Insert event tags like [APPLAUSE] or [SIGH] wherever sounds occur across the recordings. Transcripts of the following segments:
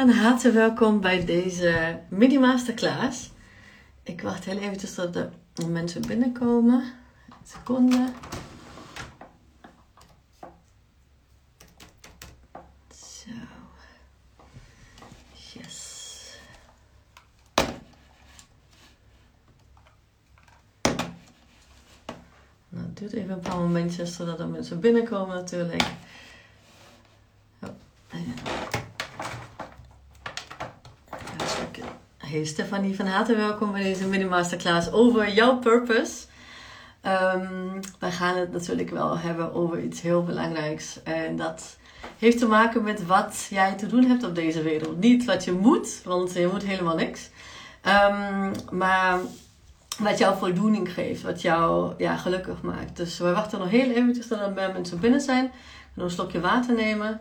Van harte welkom bij deze mini masterclass. Ik wacht heel eventjes tot de mensen binnenkomen. Een seconde. Zo. Yes. Nou, het duurt even een paar momentjes zodat de mensen binnenkomen natuurlijk. Oh, ja. Hey Stefanie, van harte welkom bij deze mini masterclass over jouw purpose. Um, wij gaan het natuurlijk wel hebben over iets heel belangrijks. En dat heeft te maken met wat jij te doen hebt op deze wereld. Niet wat je moet, want je moet helemaal niks. Um, maar wat jou voldoening geeft, wat jou ja, gelukkig maakt. Dus we wachten nog heel eventjes tot er mensen binnen zijn. Ga een slokje water nemen.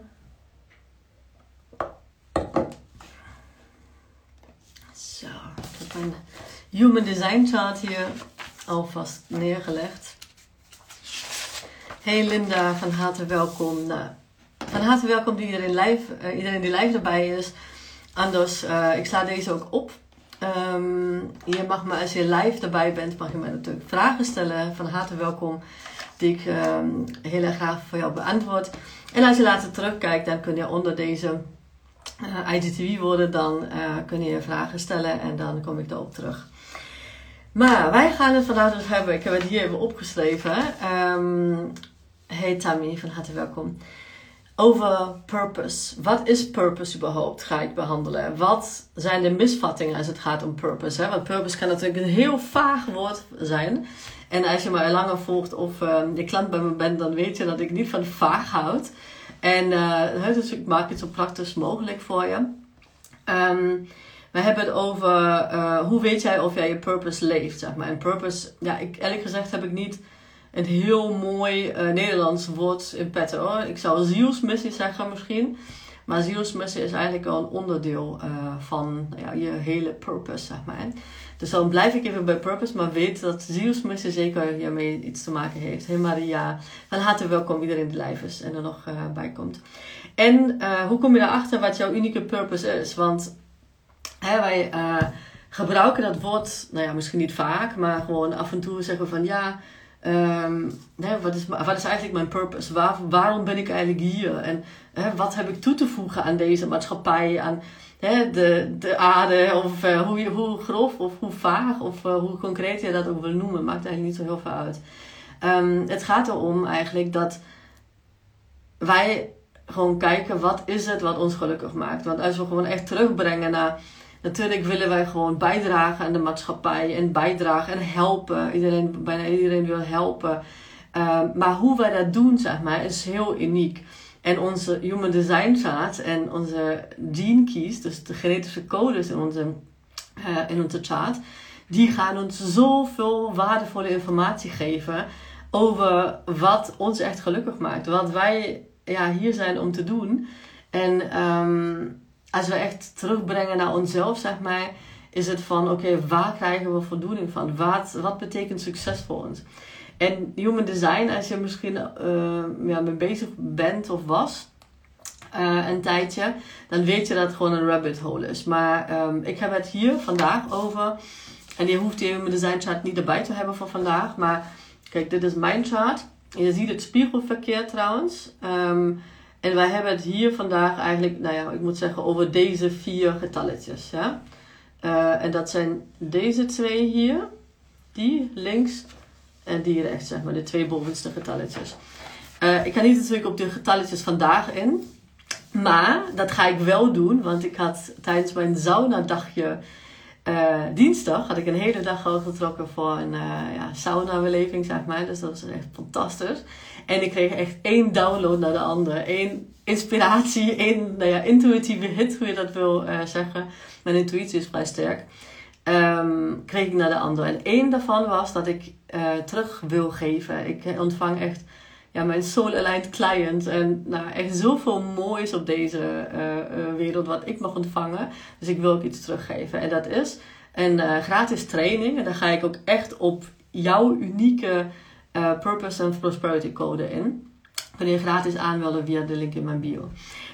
Human Design Chart hier alvast neergelegd. Hey Linda, van harte welkom. Nou, van harte welkom die iedereen, live, uh, iedereen die live erbij is. Anders, uh, ik sla deze ook op. Um, je mag me, als je live erbij bent, mag je mij natuurlijk vragen stellen. Van harte welkom, die ik um, heel erg graag voor jou beantwoord. En als je later terugkijkt, dan kun je onder deze uh, IGTV worden, dan uh, kun je vragen stellen en dan kom ik erop terug. Maar wij gaan het vandaag dus hebben, ik heb het hier even opgeschreven. Um, hey Tammy, van harte welkom. Over purpose. Wat is purpose überhaupt? Ga ik behandelen. Wat zijn de misvattingen als het gaat om purpose? Hè? Want purpose kan natuurlijk een heel vaag woord zijn. En als je mij langer volgt of uh, je klant bij me bent, dan weet je dat ik niet van vaag houd. En uh, dus ik maak het zo praktisch mogelijk voor je. Um, we hebben het over uh, hoe weet jij of jij je purpose leeft, zeg maar. En purpose, ja, ik, eerlijk gezegd heb ik niet een heel mooi uh, Nederlands woord in petto. Ik zou zielsmissie zeggen misschien. Maar zielsmissie is eigenlijk wel een onderdeel uh, van nou ja, je hele purpose, zeg maar. Dus dan blijf ik even bij purpose, maar weet dat zielsmissie zeker hiermee iets te maken heeft. Hey Maria, van harte welkom iedereen die live is en er nog uh, bij komt. En uh, hoe kom je erachter wat jouw unieke purpose is? Want hè, wij gebruiken dat woord, nou ja, misschien niet vaak, maar gewoon af en toe zeggen van ja, um, hè, wat, is, wat is eigenlijk mijn purpose? Waar, waarom ben ik eigenlijk hier? En hè, wat heb ik toe te voegen aan deze maatschappij? Aan, hè, de, de aarde, of uh, hoe, hoe grof of hoe vaag of uh, hoe concreet je dat ook wil noemen, maakt eigenlijk niet zo heel veel uit. Um, het gaat erom eigenlijk dat wij gewoon kijken wat is het wat ons gelukkig maakt. Want als we gewoon echt terugbrengen naar. Natuurlijk willen wij gewoon bijdragen aan de maatschappij en bijdragen en helpen. Iedereen, bijna iedereen wil helpen. Um, maar hoe wij dat doen, zeg maar, is heel uniek. En onze Human Design chart en onze gene keys, dus de genetische codes in onze, uh, in onze chart, die gaan ons zoveel waardevolle informatie geven over wat ons echt gelukkig maakt. Wat wij ja, hier zijn om te doen. En um, als we echt terugbrengen naar onszelf, zeg maar, is het van oké, waar krijgen we voldoening van? Wat, wat betekent succes voor ons? En human design, als je misschien uh, ja, mee bezig bent of was uh, een tijdje, dan weet je dat het gewoon een rabbit hole is. Maar um, ik heb het hier vandaag over. En je hoeft die human design chart niet erbij te hebben voor vandaag. Maar kijk, dit is mijn chart. Je ziet het spiegelverkeer trouwens. Um, en wij hebben het hier vandaag eigenlijk, nou ja, ik moet zeggen, over deze vier getalletjes. Ja? Uh, en dat zijn deze twee hier, die links en die rechts, zeg maar, de twee bovenste getalletjes. Uh, ik ga niet natuurlijk op de getalletjes vandaag in. Maar dat ga ik wel doen, want ik had tijdens mijn sauna-dagje uh, dinsdag had ik een hele dag al getrokken voor een uh, ja, sauna-beleving, zeg maar. Dus dat was echt fantastisch. En ik kreeg echt één download naar de andere. Eén inspiratie, [LAUGHS] één nou ja, intuïtieve hit, hoe je dat wil uh, zeggen. Mijn intuïtie is vrij sterk. Um, kreeg ik naar de andere. En één daarvan was dat ik terug wil geven. Ik ontvang echt ja, mijn soul-aligned client. En nou, echt zoveel moois op deze uh, uh, wereld wat ik mag ontvangen. Dus ik wil ook iets teruggeven. En dat is een uh, gratis training. En daar ga ik ook echt op jouw unieke Purpose and Prosperity Code in. Kun je gratis aanmelden via de link in mijn bio.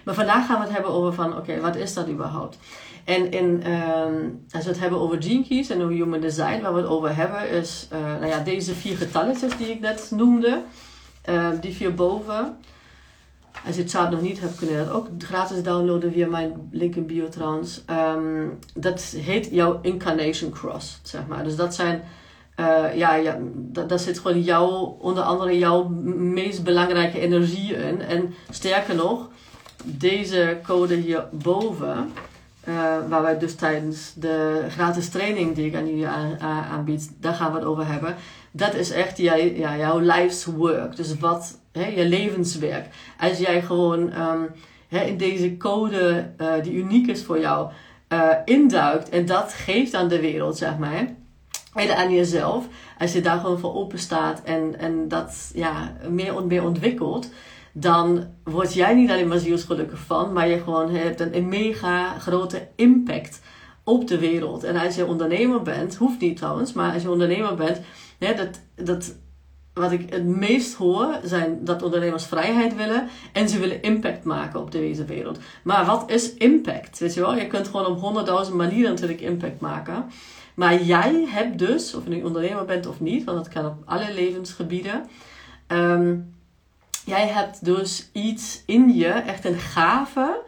Maar vandaag gaan we het hebben over van, oké, wat is dat überhaupt? En in, ehm, als we het hebben over gene keys en over human design, waar we het over hebben, is nou ja, deze vier getalletjes die ik net noemde. Uh, die vier boven. Als je het chart nog niet hebt, kun je dat ook gratis downloaden via mijn link in bio trouwens. Um, dat heet jouw incarnation cross, zeg maar. Dus dat zijn, uh, ja, ja daar zit gewoon jouw, onder andere jouw meest belangrijke energie in. En sterker nog, deze code hierboven uh, waar wij dus tijdens de gratis training die ik aan jullie aan, aanbied, daar gaan we het over hebben. Dat is echt jij, ja, jouw life's work. Dus wat, hè, je levenswerk. Als jij gewoon um, hè, in deze code uh, die uniek is voor jou, uh, induikt en dat geeft aan de wereld, zeg maar. En aan jezelf. Als je daar gewoon voor open staat en, en dat ja, meer meer ontwikkelt dan word jij niet alleen maar zielsgelukkig van, maar je gewoon hebt een, mega grote impact op de wereld. En als je ondernemer bent, hoeft niet trouwens, maar als je ondernemer bent, hè, dat, dat, wat ik het meest hoor, zijn dat ondernemers vrijheid willen en ze willen impact maken op deze wereld. Maar wat is impact? Weet je wel, je kunt gewoon op honderdduizend manieren natuurlijk impact maken. Maar jij hebt dus, of je nu ondernemer bent of niet, want dat kan op alle levensgebieden. Um, jij hebt dus iets in je, echt een gave,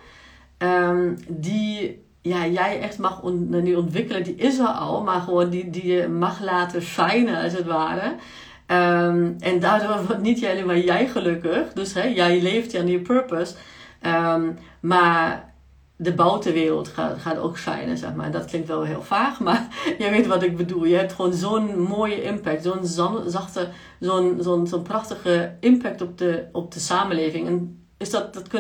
um, die ja, jij echt mag nu ontwikkelen. Die is er al, maar gewoon die, die je mag laten shinen, als het ware. Um, en daardoor wordt niet alleen maar jij gelukkig. Dus hè, jij leeft aan je purpose. Um, maar de buitenwereld gaat, gaat ook shinen, zeg maar. Dat klinkt wel heel vaag, [LAUGHS] maar je weet wat ik bedoel. Je hebt gewoon zo'n mooie impact, zo'n zachte, zo'n zo'n zo'n prachtige impact op de, op de samenleving. En is dat, dat,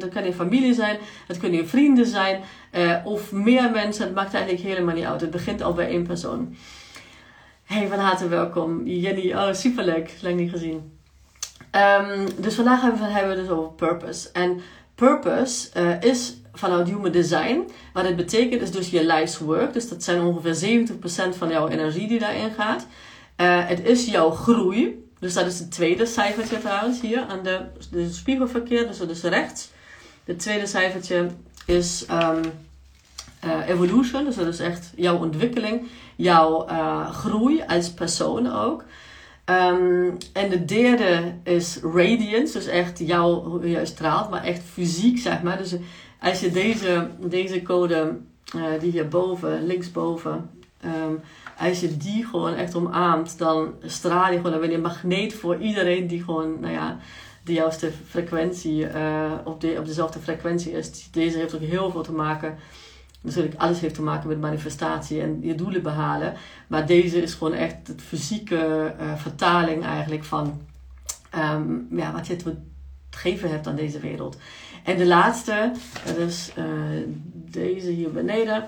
dat kan je familie zijn, het kunnen je vrienden zijn, eh, of meer mensen. Het maakt eigenlijk helemaal niet uit. Het begint al bij één persoon. Hey, van harte welkom. Jenny, oh superleuk. Lang niet gezien. Um, dus vandaag hebben we, hebben dus over purpose. En purpose uh, is vanuit Human Design. Wat het betekent is dus je life's work. Dus dat zijn ongeveer 70% van jouw energie die daarin gaat. Uh, het is jouw groei. Dus dat is het tweede cijfertje trouwens hier aan de, de spiegelverkeer. Dus dat is rechts. Het tweede cijfertje is um, evolution. Dus dat is echt jouw ontwikkeling. Jouw uh, groei als persoon ook. Um, en de derde is radiance. Dus echt jouw, je straalt. Maar echt fysiek zeg maar. Dus als je deze, deze code, uh, die hierboven, linksboven, um, als je die gewoon echt omarmt, dan straal je gewoon, dan ben je een magneet voor iedereen die gewoon, nou ja, de juiste frequentie, uh, op, de, op dezelfde frequentie is. Deze heeft ook heel veel te maken, natuurlijk alles heeft te maken met manifestatie en je doelen behalen. Maar deze is gewoon echt het fysieke uh, vertaling eigenlijk van um, ja, wat je te geven hebt aan deze wereld. En de laatste, dat is uh, deze hier beneden.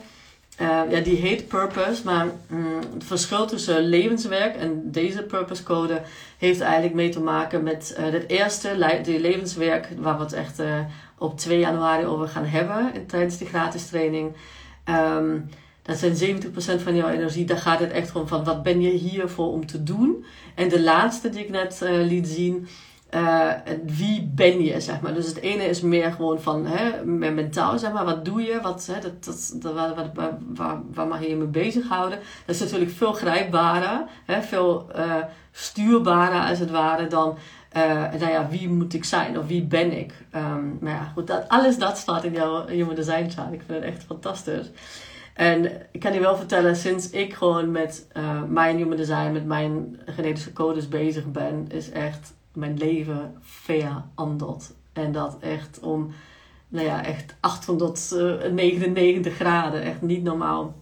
Uh, ja, die heet Purpose, maar mm, het verschil tussen levenswerk en deze Purpose code heeft eigenlijk mee te maken met uh, het eerste, de levenswerk, waar we het echt op 2 januari over gaan hebben tijdens de gratis training. Um, dat zijn 70% van jouw energie. Daar gaat het echt om van wat ben je hier voor om te doen. En de laatste die ik net liet zien, uh, wie ben je, zeg maar. Dus het ene is meer gewoon van, hè, mentaal, zeg maar. Wat doe je? Wat, hè, dat, dat, dat, waar, waar, waar, waar mag je je mee bezighouden? Dat is natuurlijk veel grijpbaarder, hè, veel uh, stuurbaarder als het ware dan... Uh, nou ja, wie moet ik zijn of wie ben ik? Um, maar ja, goed, dat, alles dat staat in jouw Human Design chart. Ik vind het echt fantastisch. En ik kan je wel vertellen, sinds ik gewoon met mijn Human Design, met mijn genetische codes bezig ben, is echt mijn leven veranderd. En dat echt om, nou ja, echt 899 graden. Echt niet normaal.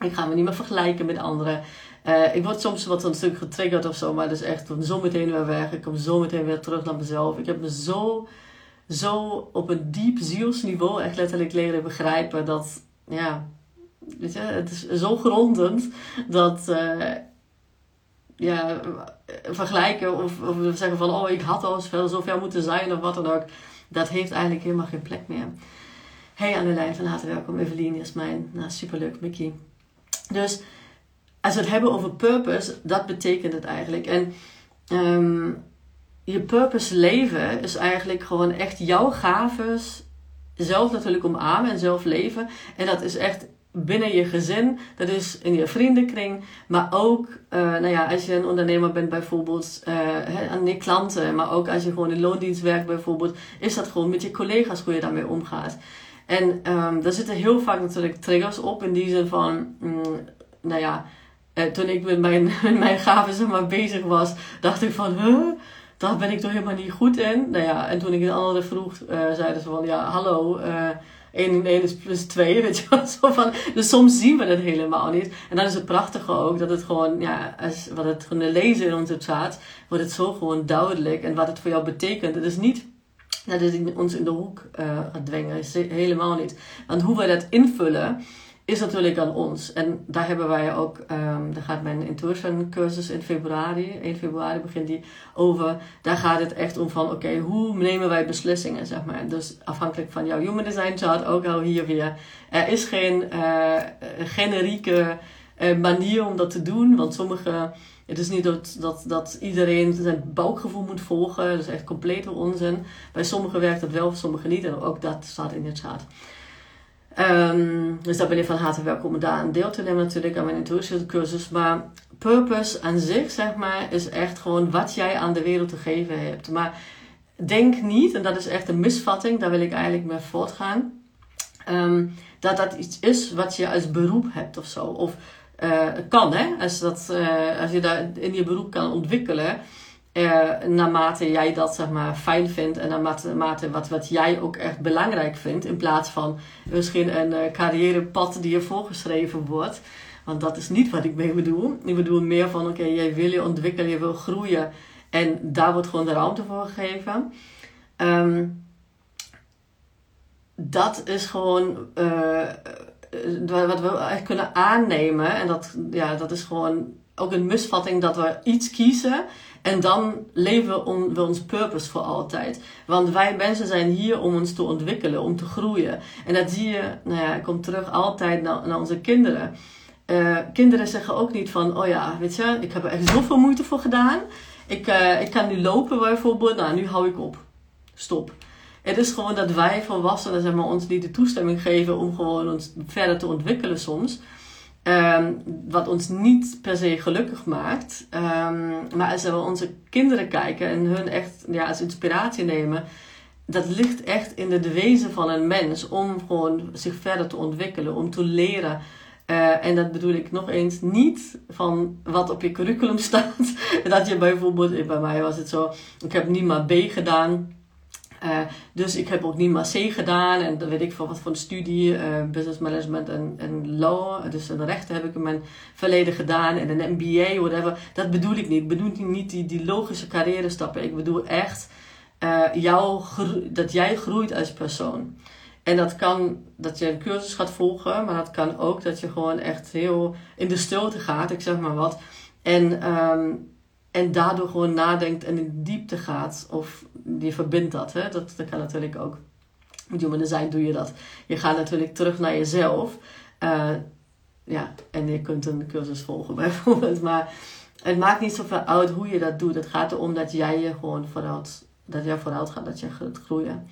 Ik ga me niet meer vergelijken met anderen. Uh, ik word soms wat een stuk getriggerd of zo, maar dus echt zo meteen weer weg. Ik kom zo meteen weer terug naar mezelf. Ik heb me zo, zo op een diep zielsniveau echt letterlijk leren begrijpen dat, ja, weet je, het is zo grondend dat, uh, ja, vergelijken of, of zeggen van oh ik had al zoveel, moeten zijn of wat dan ook. Dat heeft eigenlijk helemaal geen plek meer. Hey Annelijn, van harte welkom. Evelien, mijn Nou, superleuk, Mickey. Dus als we het hebben over purpose, dat betekent het eigenlijk. En um, je purpose leven is eigenlijk gewoon echt jouw gaves zelf natuurlijk omarmen en zelf leven. En dat is echt binnen je gezin, dat is in je vriendenkring, maar ook uh, nou ja, als je een ondernemer bent bijvoorbeeld, uh, aan je klanten, maar ook als je gewoon in loondienst werkt bijvoorbeeld, is dat gewoon met je collega's hoe je daarmee omgaat. En um, daar zitten heel vaak natuurlijk triggers op in die zin van, mm, nou ja, uh, toen ik met mijn, [LAUGHS] met mijn gaven zeg bezig was, dacht ik van, huh? daar ben ik toch helemaal niet goed in. Nou ja, en toen ik het andere vroeg, zeiden ze van, ja, hallo, 1 in 1 is plus 2, [LAUGHS] weet je wel. Van, dus soms zien we het helemaal niet. En dan is het prachtige ook dat het gewoon, ja, als, wat het gewoon lezen in onze chat, wordt het zo gewoon duidelijk. En wat het voor jou betekent. Het is niet dat het ons in de hoek uh, gaat dwingen. Helemaal niet. Want hoe wij dat invullen, is natuurlijk aan ons. En daar hebben wij ook, um, daar gaat mijn intuition cursus in februari, 1 februari begint die over. Daar gaat het echt om van, oké, hoe nemen wij beslissingen, zeg maar. Dus afhankelijk van jouw human design chart, ook al hier weer. Er is geen uh, generieke uh, manier om dat te doen, want sommige... Het is niet dat, dat, dat iedereen zijn buikgevoel moet volgen. Dat is echt complete onzin. Bij sommigen werkt het wel, bij sommigen niet. En ook dat staat in het chart. Um, dus daar ben je van harte welkom om daar aan deel te nemen natuurlijk aan mijn intuïtiecursus. Maar purpose aan zich, zeg maar, is echt gewoon wat jij aan de wereld te geven hebt. Maar denk niet, en dat is echt een misvatting, daar wil ik eigenlijk mee voortgaan, um, dat dat iets is wat je als beroep hebt of zo. Of uh, kan, hè? Als, dat, uh, als je dat in je beroep kan ontwikkelen uh, naarmate jij dat zeg maar fijn vindt en naarmate wat, wat jij ook echt belangrijk vindt, in plaats van misschien een uh, carrièrepad die je voorgeschreven wordt. Want dat is niet wat ik mee bedoel. Ik bedoel meer van oké, jij wil je ontwikkelen, je wil groeien en daar wordt gewoon de ruimte voor gegeven. Um, dat is gewoon uh, wat we echt kunnen aannemen. En dat, ja, dat is gewoon ook een misvatting dat we iets kiezen en dan leven we ons purpose voor altijd. Want wij mensen zijn hier om ons te ontwikkelen, om te groeien. En dat zie je, nou ja, ik kom terug altijd naar, onze kinderen. Uh, kinderen zeggen ook niet van, oh ja, weet je, ik heb er echt zoveel moeite voor gedaan. Ik, uh, ik kan nu lopen bijvoorbeeld, nou nu hou ik op. Stop. Het is gewoon dat wij volwassenen zeg maar, ons niet de toestemming geven om gewoon ons verder te ontwikkelen soms. Um, wat ons niet per se gelukkig maakt. Um, maar als we onze kinderen kijken en hun echt ja, als inspiratie nemen. Dat ligt echt in de wezen van een mens om gewoon zich verder te ontwikkelen, om te leren. Uh, en dat bedoel ik nog eens niet van wat op je curriculum [LAUGHS] staat. dat je bijvoorbeeld, bij mij was het zo, ik heb niet maar B gedaan. Uh, dus ik heb ook niet C gedaan en dan weet ik van wat voor studie, uh, business management en, en law. Dus een rechten heb ik in mijn verleden gedaan en een MBA, whatever. Dat bedoel ik niet. Ik bedoel niet die, die logische carrière stappen. Ik bedoel echt uh, jou, dat jij groeit als persoon. En dat kan dat je een cursus gaat volgen, maar dat kan ook dat je gewoon echt heel in de stilte gaat, ik zeg maar wat. En um, en daardoor gewoon nadenkt en in diepte gaat. Of je verbindt dat. Hè? Dat, kan natuurlijk ook. Met human design doe je dat. Je gaat natuurlijk terug naar jezelf. Uh, ja, en je kunt een cursus volgen [LAUGHS] bijvoorbeeld. Maar het maakt niet zoveel uit hoe je dat doet. Het gaat erom dat jij je gewoon vooruit, dat jij vooruit gaat, dat je gaat groeien.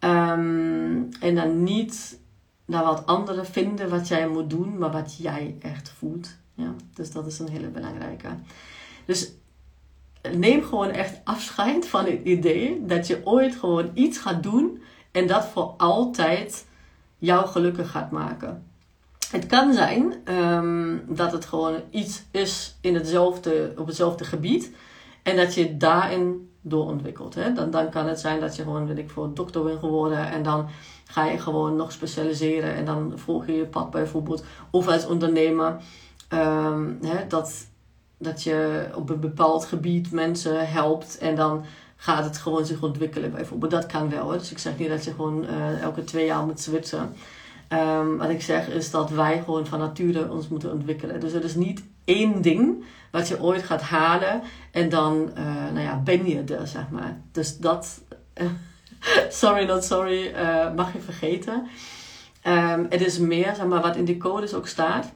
Um, en dan niet naar wat anderen vinden wat jij moet doen, maar wat jij echt voelt. Ja, dus dat is een hele belangrijke. Dus neem gewoon echt afscheid van het idee dat je ooit gewoon iets gaat doen en dat voor altijd jou gelukkig gaat maken. Het kan zijn um, dat het gewoon iets is in hetzelfde, op hetzelfde gebied en dat je daarin doorontwikkelt. Hè? Dan, dan kan het zijn dat je gewoon, weet ik voor dokter bent geworden en dan ga je gewoon nog specialiseren en dan volg je je pad bijvoorbeeld. Of als ondernemer, um, hè, dat, dat je op een bepaald gebied mensen helpt en dan gaat het gewoon zich ontwikkelen bijvoorbeeld. Dat kan wel. Hè? Dus ik zeg niet dat je gewoon uh, elke twee jaar moet switchen. Um, wat ik zeg is dat wij gewoon van nature ons moeten ontwikkelen. Dus er is niet één ding wat je ooit gaat halen en dan uh, nou ja, ben je er, zeg maar. Dus dat, [LAUGHS] sorry not sorry, uh, mag je vergeten. Um, het is meer, zeg maar, wat in die codes ook staat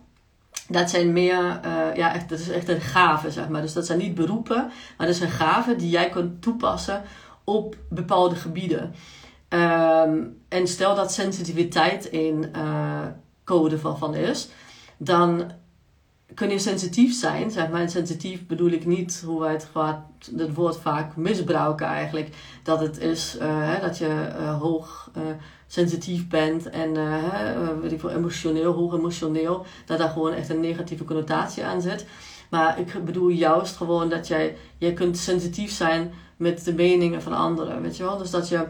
dat zijn meer, uh, ja, dat is echt een gave, zeg maar. Dus dat zijn niet beroepen, maar dat zijn gaven die jij kunt toepassen op bepaalde gebieden. Um, en stel dat sensitiviteit een uh, code van, van is, dan kun je sensitief zijn, zeg maar. En sensitief bedoel ik niet hoe wij het, woord vaak misbruiken eigenlijk. Dat het is uh, hè, dat je uh, hoog uh, sensitief bent en weet ik veel, emotioneel, hoog emotioneel. Dat daar gewoon echt een negatieve connotatie aan zit. Maar ik bedoel juist gewoon dat jij, jij kunt sensitief zijn met de meningen van anderen, weet je wel. Dus dat je,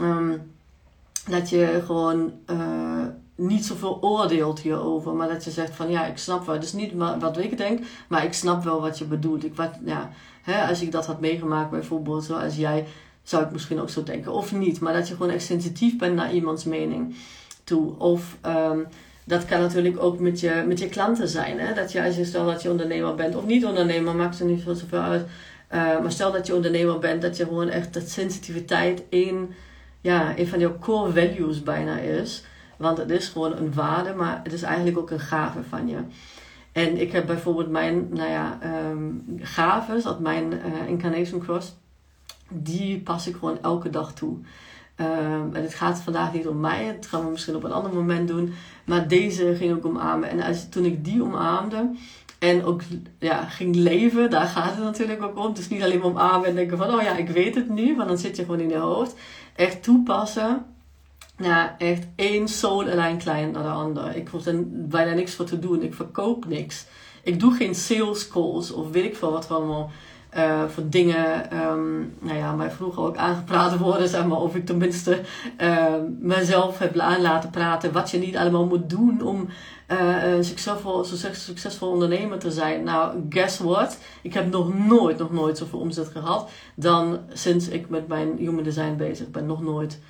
um, dat je gewoon niet zoveel oordeelt hierover, maar dat je zegt van ja, ik snap wel. Dus niet wat ik denk, maar ik snap wel wat je bedoelt. Ik, wat, ja, hè, als ik dat had meegemaakt bijvoorbeeld, zoals jij, zou ik misschien ook zo denken. Of niet, maar dat je gewoon echt sensitief bent naar iemands mening toe. Of um, dat kan natuurlijk ook met je, met je klanten zijn. Hè? Dat je, als je stel dat je ondernemer bent of niet ondernemer, maakt er niet zoveel uit. Uh, maar stel dat je ondernemer bent, dat je gewoon echt dat sensitiviteit een, ja, een van jouw core values bijna is. Want het is gewoon een waarde, maar het is eigenlijk ook een gave van je. En ik heb bijvoorbeeld mijn, nou ja, um, gaves, dat mijn uh, Incarnation Cross, die pas ik gewoon elke dag toe. Um, en het gaat vandaag niet om mij, het gaan we misschien op een ander moment doen. Maar deze ging ik omarmen. En als, toen ik die omarmde en ook ja, ging leven, daar gaat het natuurlijk ook om. Dus niet alleen maar omarmen en denken van, oh ja, ik weet het nu, want dan zit je gewoon in je hoofd. Echt toepassen nou, echt één soul klein naar de ander. Ik hoef er bijna niks voor te doen. Ik verkoop niks. Ik doe geen sales calls of weet ik veel wat allemaal uh, voor dingen, um, nou ja, mij vroeger ook aangepraat worden, zeg maar, of ik tenminste uh, mezelf heb aan laten praten, wat je niet allemaal moet doen om uh, een succesvol, succesvol ondernemer te zijn. Nou, guess what? Ik heb nog nooit, nog nooit zoveel omzet gehad dan sinds ik met mijn human design bezig ben. Nog nooit.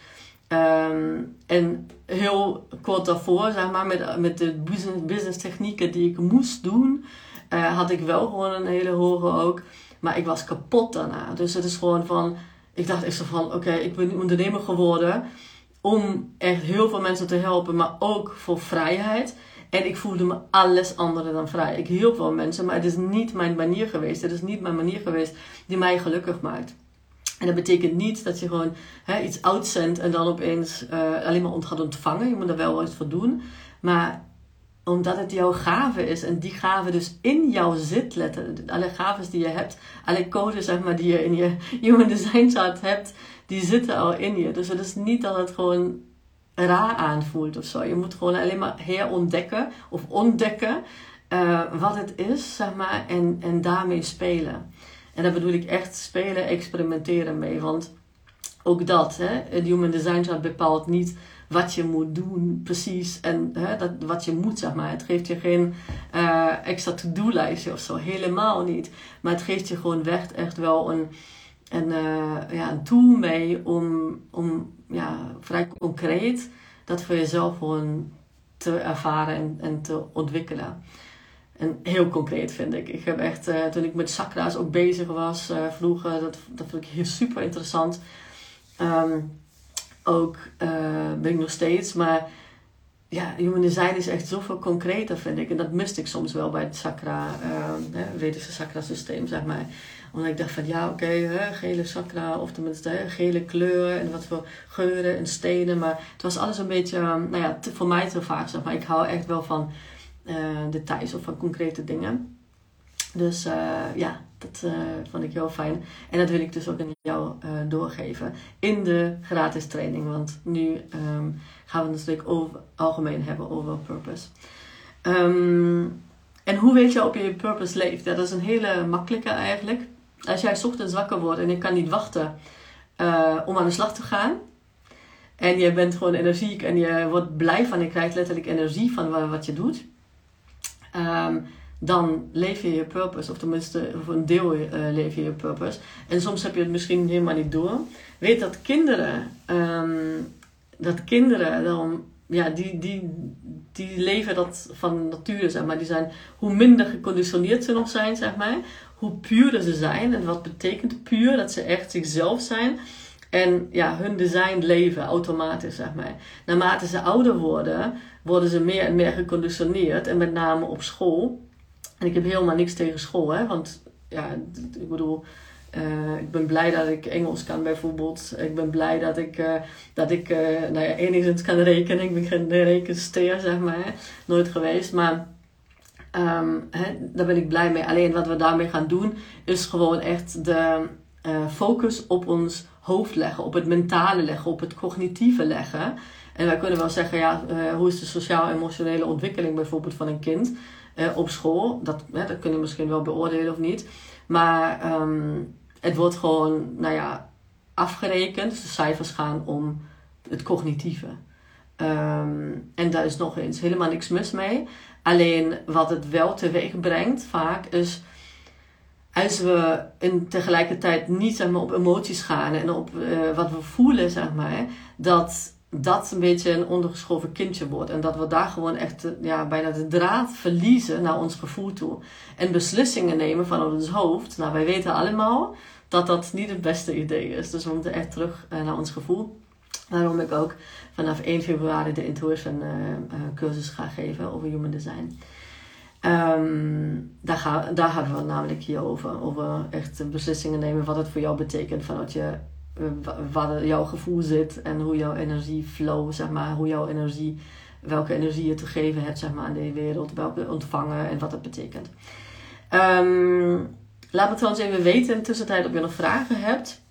Um, en heel kort daarvoor, zeg maar, met, met de business, business technieken die ik moest doen, uh, had ik wel gewoon een hele hoge ook. Maar ik was kapot daarna. Dus het is gewoon van, ik dacht echt zo van, oké, ik ben ondernemer geworden om echt heel veel mensen te helpen, maar ook voor vrijheid. En ik voelde me alles andere dan vrij. Ik hielp wel mensen, maar het is niet mijn manier geweest. Het is niet mijn manier geweest die mij gelukkig maakt. En dat betekent niet dat je gewoon hè, iets uitzendt en dan opeens uh, alleen maar gaat ontvangen. Je moet er wel wat voor doen. Maar omdat het jouw gave is en die gave dus in jou zit, letten. Alle gaves die je hebt, alle codes zeg maar, die je in je [LAUGHS] human design chart hebt, die zitten al in je. Dus het is niet dat het gewoon raar aanvoelt of zo. Je moet gewoon alleen maar herontdekken of ontdekken uh, wat het is, zeg maar, en, en daarmee spelen. En daar bedoel ik echt spelen, experimenteren mee. Want ook dat, hè, het Human Design Chart bepaalt niet wat je moet doen precies en hè, dat, wat je moet, zeg maar. Het geeft je geen uh, extra to-do-lijstje of zo, helemaal niet. Maar het geeft je gewoon echt, echt wel een, een, uh, ja, een tool mee om, om ja, vrij concreet dat voor jezelf gewoon te ervaren en, en te ontwikkelen. En heel concreet vind ik. Ik heb echt, uh, toen ik met sakra's ook bezig was uh, vroeger, dat, dat vond ik heel super interessant. Um, ook uh, ben ik nog steeds, maar ja, human design is echt zoveel concreter vind ik. En dat miste ik soms wel bij het sakra, uh, Vedische sakra systeem, zeg maar. Omdat ik dacht van ja, oké, gele sakra, of tenminste gele kleuren en wat voor geuren en stenen. Maar het was alles een beetje, nou ja, te, voor mij te vaak, zeg maar. Ik hou echt wel van details of van concrete dingen. Dus uh, ja, dat uh, vond ik heel fijn. En dat wil ik dus ook aan jou doorgeven in de gratis training. Want nu um, gaan we het natuurlijk over, algemeen hebben over purpose. Um, en hoe weet je of je purpose leeft? Dat is een hele makkelijke eigenlijk. Als jij ochtends wakker wordt en je kan niet wachten om aan de slag te gaan. En je bent gewoon energiek en je wordt blij van, je krijgt letterlijk energie van wat je doet um, dan leef je je purpose, of tenminste voor een deel uh, leef je je purpose. En soms heb je het misschien helemaal niet door. Weet dat kinderen, um, dat kinderen dan, ja, die, die, die leven dat van natuur, zeg maar. Die zijn, hoe minder geconditioneerd ze nog zijn, zeg maar, hoe puurder ze zijn. En wat betekent puur? Dat ze echt zichzelf zijn. En ja, hun design leven automatisch, zeg maar. Naarmate ze ouder worden, worden ze meer en meer geconditioneerd. En met name op school. En ik heb helemaal niks tegen school, hè. Want ja, ik bedoel... Uh, ik ben blij dat ik Engels kan bijvoorbeeld. Ik ben blij dat ik, uh, dat ik uh, nou ja, enigszins kan rekenen. Ik ben geen rekensteer, zeg maar. Nooit geweest. Maar hè, daar ben ik blij mee. Alleen wat we daarmee gaan doen, is gewoon echt de focus op ons hoofd leggen, op het mentale leggen, op het cognitieve leggen. En wij kunnen wel zeggen, ja, hoe is de sociaal-emotionele ontwikkeling bijvoorbeeld van een kind op school? Dat, hè, dat kun je misschien wel beoordelen of niet. Maar um, het wordt gewoon, nou ja, afgerekend. Dus de cijfers gaan om het cognitieve. Um, en daar is nog eens helemaal niks mis mee. Alleen wat het wel teweeg brengt vaak is als we in tegelijkertijd niet zeg maar, op emoties gaan en op uh, wat we voelen, zeg maar, dat dat een beetje een ondergeschoven kindje wordt. En dat we daar gewoon echt ja, bijna de draad verliezen naar ons gevoel toe. En beslissingen nemen vanuit ons hoofd. Nou, wij weten allemaal dat dat niet het beste idee is. Dus we moeten echt terug uh, naar ons gevoel. Waarom ik ook vanaf 1 februari de Intuition cursus ga geven over human design. Um, daar, ga, daar we het namelijk hier over. Over echt beslissingen nemen wat het voor jou betekent vanuit je waar jouw gevoel zit en hoe jouw energie flow, zeg maar, hoe jouw energie, welke energie je te geven hebt, zeg maar, aan de wereld, welke ontvangen en wat dat betekent. Um, laat me trouwens even weten in de tussentijd of je nog vragen hebt.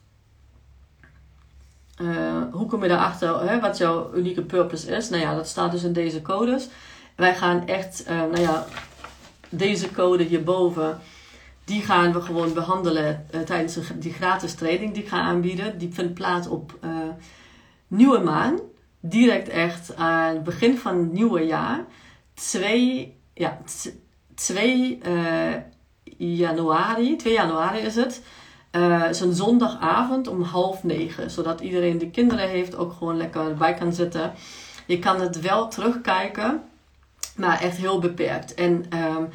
Uh, hoe kom je daarachter hè, wat jouw unieke purpose is? Nou ja, dat staat dus in deze codes. Wij gaan echt, uh, nou ja, deze code hierboven die gaan we gewoon behandelen uh, tijdens die gratis training die ik ga aanbieden. Die vindt plaats op uh, nieuwe maan. Direct echt aan het begin van het nieuwe jaar. 2, ja, 2 uh, eh, januari, 2 januari is het. Uh, is een zondagavond om half negen. Zodat iedereen die kinderen heeft ook gewoon lekker erbij kan zitten. Je kan het wel terugkijken, maar echt heel beperkt. En um,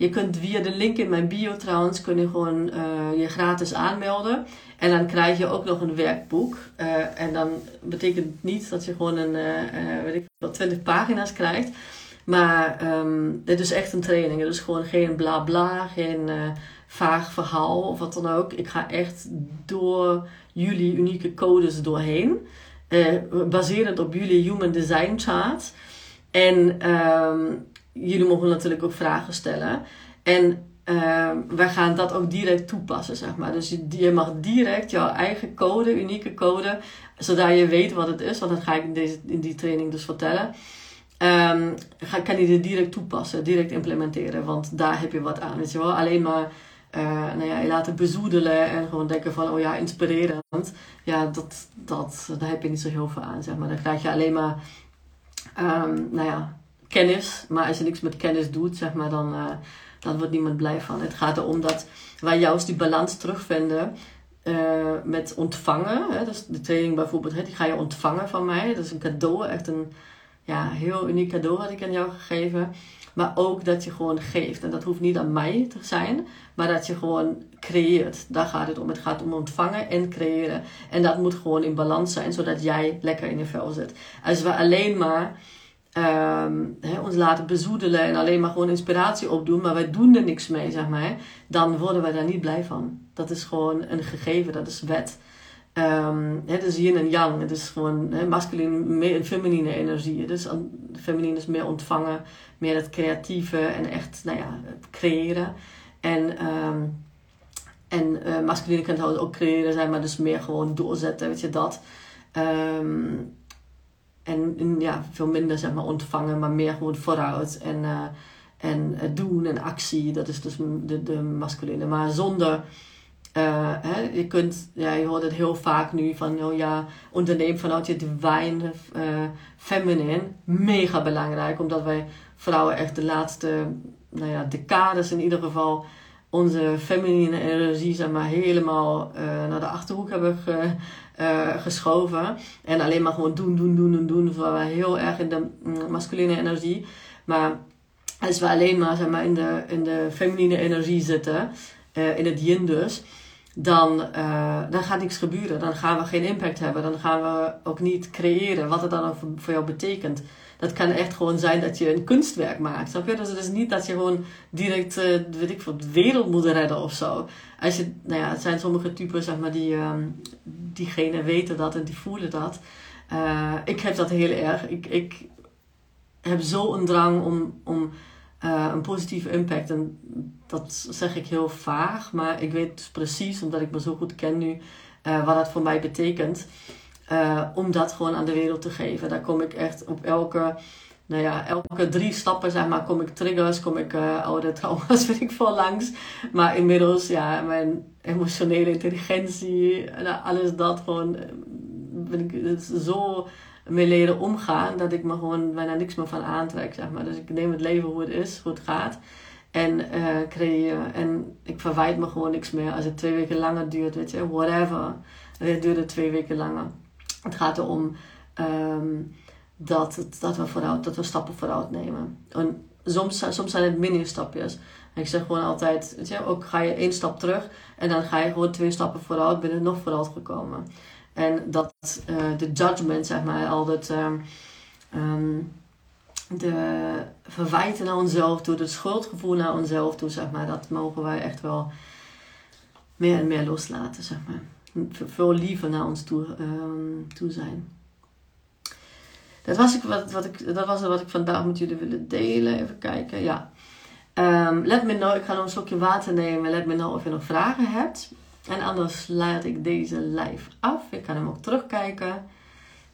je kunt via de link in mijn bio trouwens, kun je gewoon uh, je gratis aanmelden. En dan krijg je ook nog een werkboek. Uh, en dan betekent niet dat je gewoon een, uh, weet ik wel, 20 pagina's krijgt. Maar um, dit is echt een training. Het is gewoon geen bla bla, geen vaag verhaal of wat dan ook. Ik ga echt door jullie unieke codes doorheen. baserend op jullie Human Design Chart. En um, jullie mogen natuurlijk ook vragen stellen. En uh, wij gaan dat ook direct toepassen, zeg maar. Dus je, mag direct jouw eigen code, unieke code, zodat je weet wat het is, want dat ga ik in, deze, in die training dus vertellen. Um, ga, kan je dit direct toepassen, direct implementeren, want daar heb je wat aan. Weet je wel, alleen maar uh, nou ja, je laten bezoedelen en gewoon denken van, oh ja, inspirerend. Ja, dat, dat, daar heb je niet zo heel veel aan, zeg maar. Dan krijg je alleen maar, um, nou ja, kennis. Maar als je niks met kennis doet, zeg maar, dan, uh, dan wordt niemand blij van. Het gaat erom dat wij juist die balans terugvinden uh, met ontvangen. Hè? Dus de training bijvoorbeeld, hè, die ga je ontvangen van mij. Dat is een cadeau, echt een ja, heel uniek cadeau had ik aan jou gegeven. Maar ook dat je gewoon geeft. En dat hoeft niet aan mij te zijn, maar dat je gewoon creëert. Daar gaat het om. Het gaat om ontvangen en creëren. En dat moet gewoon in balans zijn, zodat jij lekker in je vel zit. Als we alleen maar um, ons laten bezoedelen en alleen maar gewoon inspiratie opdoen, maar wij doen er niks mee, zeg maar, dan worden wij daar niet blij van. Dat is gewoon een gegeven, dat is wet. Het is yin en yang, het is gewoon he, masculine en feminine energie. Dus feminine is meer ontvangen, meer het creatieve en echt, nou ja, creëren. En, um, en uh, masculine kan trouwens ook creëren zijn, maar dus meer gewoon doorzetten, weet je dat. Um, en, ja, veel minder zeg maar ontvangen, maar meer gewoon vooruit. En, uh, en uh, doen en actie, dat is dus de, de masculine. Maar zonder, uh, hè, je kunt, ja, je hoort het heel vaak nu van, oh ja, onderneem vanuit je divine feminine. Mega belangrijk, omdat wij vrouwen echt de laatste, nou ja, decades in ieder geval onze feminine energie zeg maar, helemaal naar de achterhoek hebben ge, geschoven. En alleen maar gewoon doen, doen, doen, doen, doen. We waren heel erg in de mm, masculine energie. Maar als we alleen maar, zeg maar in, de, in de feminine energie zitten, uh, in het yin dus, dan, uh, dan gaat niks gebeuren. Dan gaan we geen impact hebben. Dan gaan we ook niet creëren wat het dan ook voor jou betekent. Dat kan echt gewoon zijn dat je een kunstwerk maakt. Snap je? Dus het is niet dat je gewoon direct, uh, weet ik de wereld moet redden of zo. Als je, nou ja, het zijn sommige typen, zeg maar, die, um, diegene weten dat en die voelen dat. Ik heb dat heel erg. Ik, ik heb zo een drang om, om uh, een positieve impact. En dat zeg ik heel vaag, maar ik weet dus precies, omdat ik me zo goed ken nu, uh, wat dat voor mij betekent. Uh, om dat gewoon aan de wereld te geven. Daar kom ik echt op elke, nou ja, elke drie stappen, zeg maar, kom ik triggers, kom ik oude [LAUGHS] trauma's, vind ik veel langs. Maar inmiddels, ja, mijn emotionele intelligentie, alles dat gewoon, ben ik zo mee leren omgaan dat ik me gewoon bijna niks meer van aantrek, zeg maar. Dus ik neem het leven hoe het is, hoe het gaat. En uh, creëer. En ik verwijt me gewoon niks meer. Als het twee weken langer duurt, weet je, whatever. Het duurt het twee weken langer. Het gaat erom um, dat, dat, we vooruit, dat we stappen vooruit nemen. En soms, soms zijn het mini-stapjes. Ik zeg gewoon altijd, weet je, ook ga je één stap terug en dan ga je gewoon twee stappen vooruit, ben je nog vooruit gekomen. En dat uh, de judgment, zeg maar, altijd um, um, de verwijten naar onszelf toe, het schuldgevoel naar onszelf toe, zeg maar, dat mogen wij echt wel meer en meer loslaten, zeg maar. Veel liever naar ons toe, um, toe zijn. Dat was, ik, wat, wat ik, dat was wat ik vandaag met jullie willen delen. Even kijken, ja. Let me know, ik ga nog een slokje water nemen. Let me know of je nog vragen hebt. En anders laat ik deze live af. Ik kan hem ook terugkijken.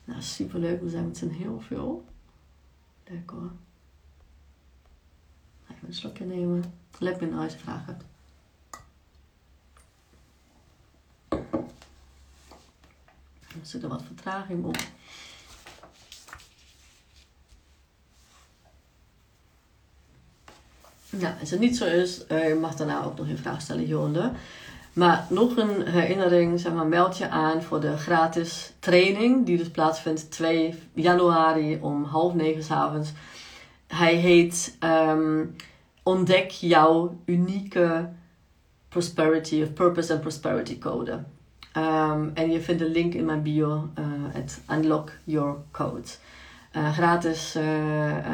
Nou, superleuk. We zijn met z'n heel veel. Lekker hoor. Even een slokje nemen. Let me know als je vragen hebt. Er zit er wat vertraging op. Ja, als het niet zo is, uh, je mag daarna ook nog een vraag stellen hieronder. Maar nog een herinnering, zeg maar, meld je aan voor de gratis training, die dus plaatsvindt 2 januari om half negen avonds. Hij heet um, Ontdek jouw unieke prosperity of purpose and prosperity code. Um, en je vindt de link in mijn bio, het Unlock Your Code. Uh, gratis uh,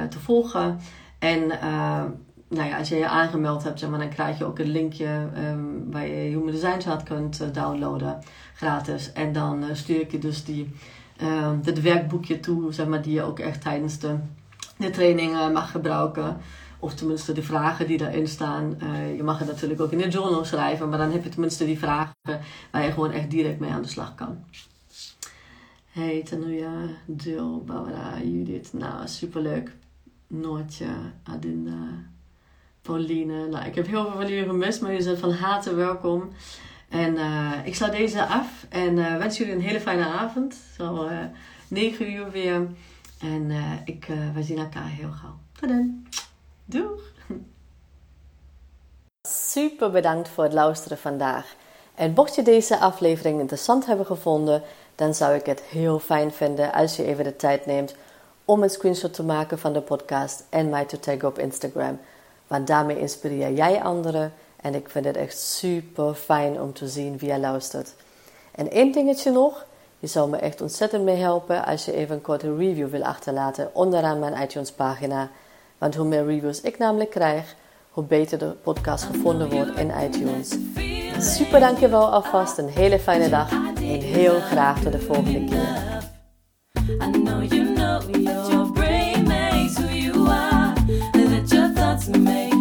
te volgen. En nou ja, als je je aangemeld hebt, zeg maar, dan krijg je ook een linkje um, waar je Human Design Chart kunt uh, downloaden, gratis. En dan uh, stuur ik je dus die, dit werkboekje toe, zeg maar, die je ook echt tijdens de, de training uh, mag gebruiken. Of tenminste de vragen die daarin staan. je mag het natuurlijk ook in de journal schrijven, maar dan heb je tenminste die vragen waar je gewoon echt direct mee aan de slag kan. Hey Tanuja, Jill, Barbara, Judith. Nou, superleuk. Noortje, Adinda. Pauline. Nou, ik heb heel veel van jullie gemist, maar jullie zijn van harte welkom. En uh, ik sluit deze af en uh, wens jullie een hele fijne avond. Zo uh, 9 uur weer. En ik, we zien elkaar heel gauw. Tot dan. Doeg! Super bedankt voor het luisteren vandaag. En mocht je deze aflevering interessant hebben gevonden, dan zou ik het heel fijn vinden als je even de tijd neemt om een screenshot te maken van de podcast en mij te taggen op Instagram. Want daarmee inspireer jij anderen. En ik vind het echt super fijn om te zien wie jij luistert. En één dingetje nog. Je zou me echt ontzettend mee helpen als je even een korte review wil achterlaten onderaan mijn iTunes pagina. Want hoe meer reviews ik namelijk krijg, hoe beter de podcast gevonden wordt in iTunes. Super dankjewel alvast, een hele fijne dag en heel graag tot de volgende keer. me.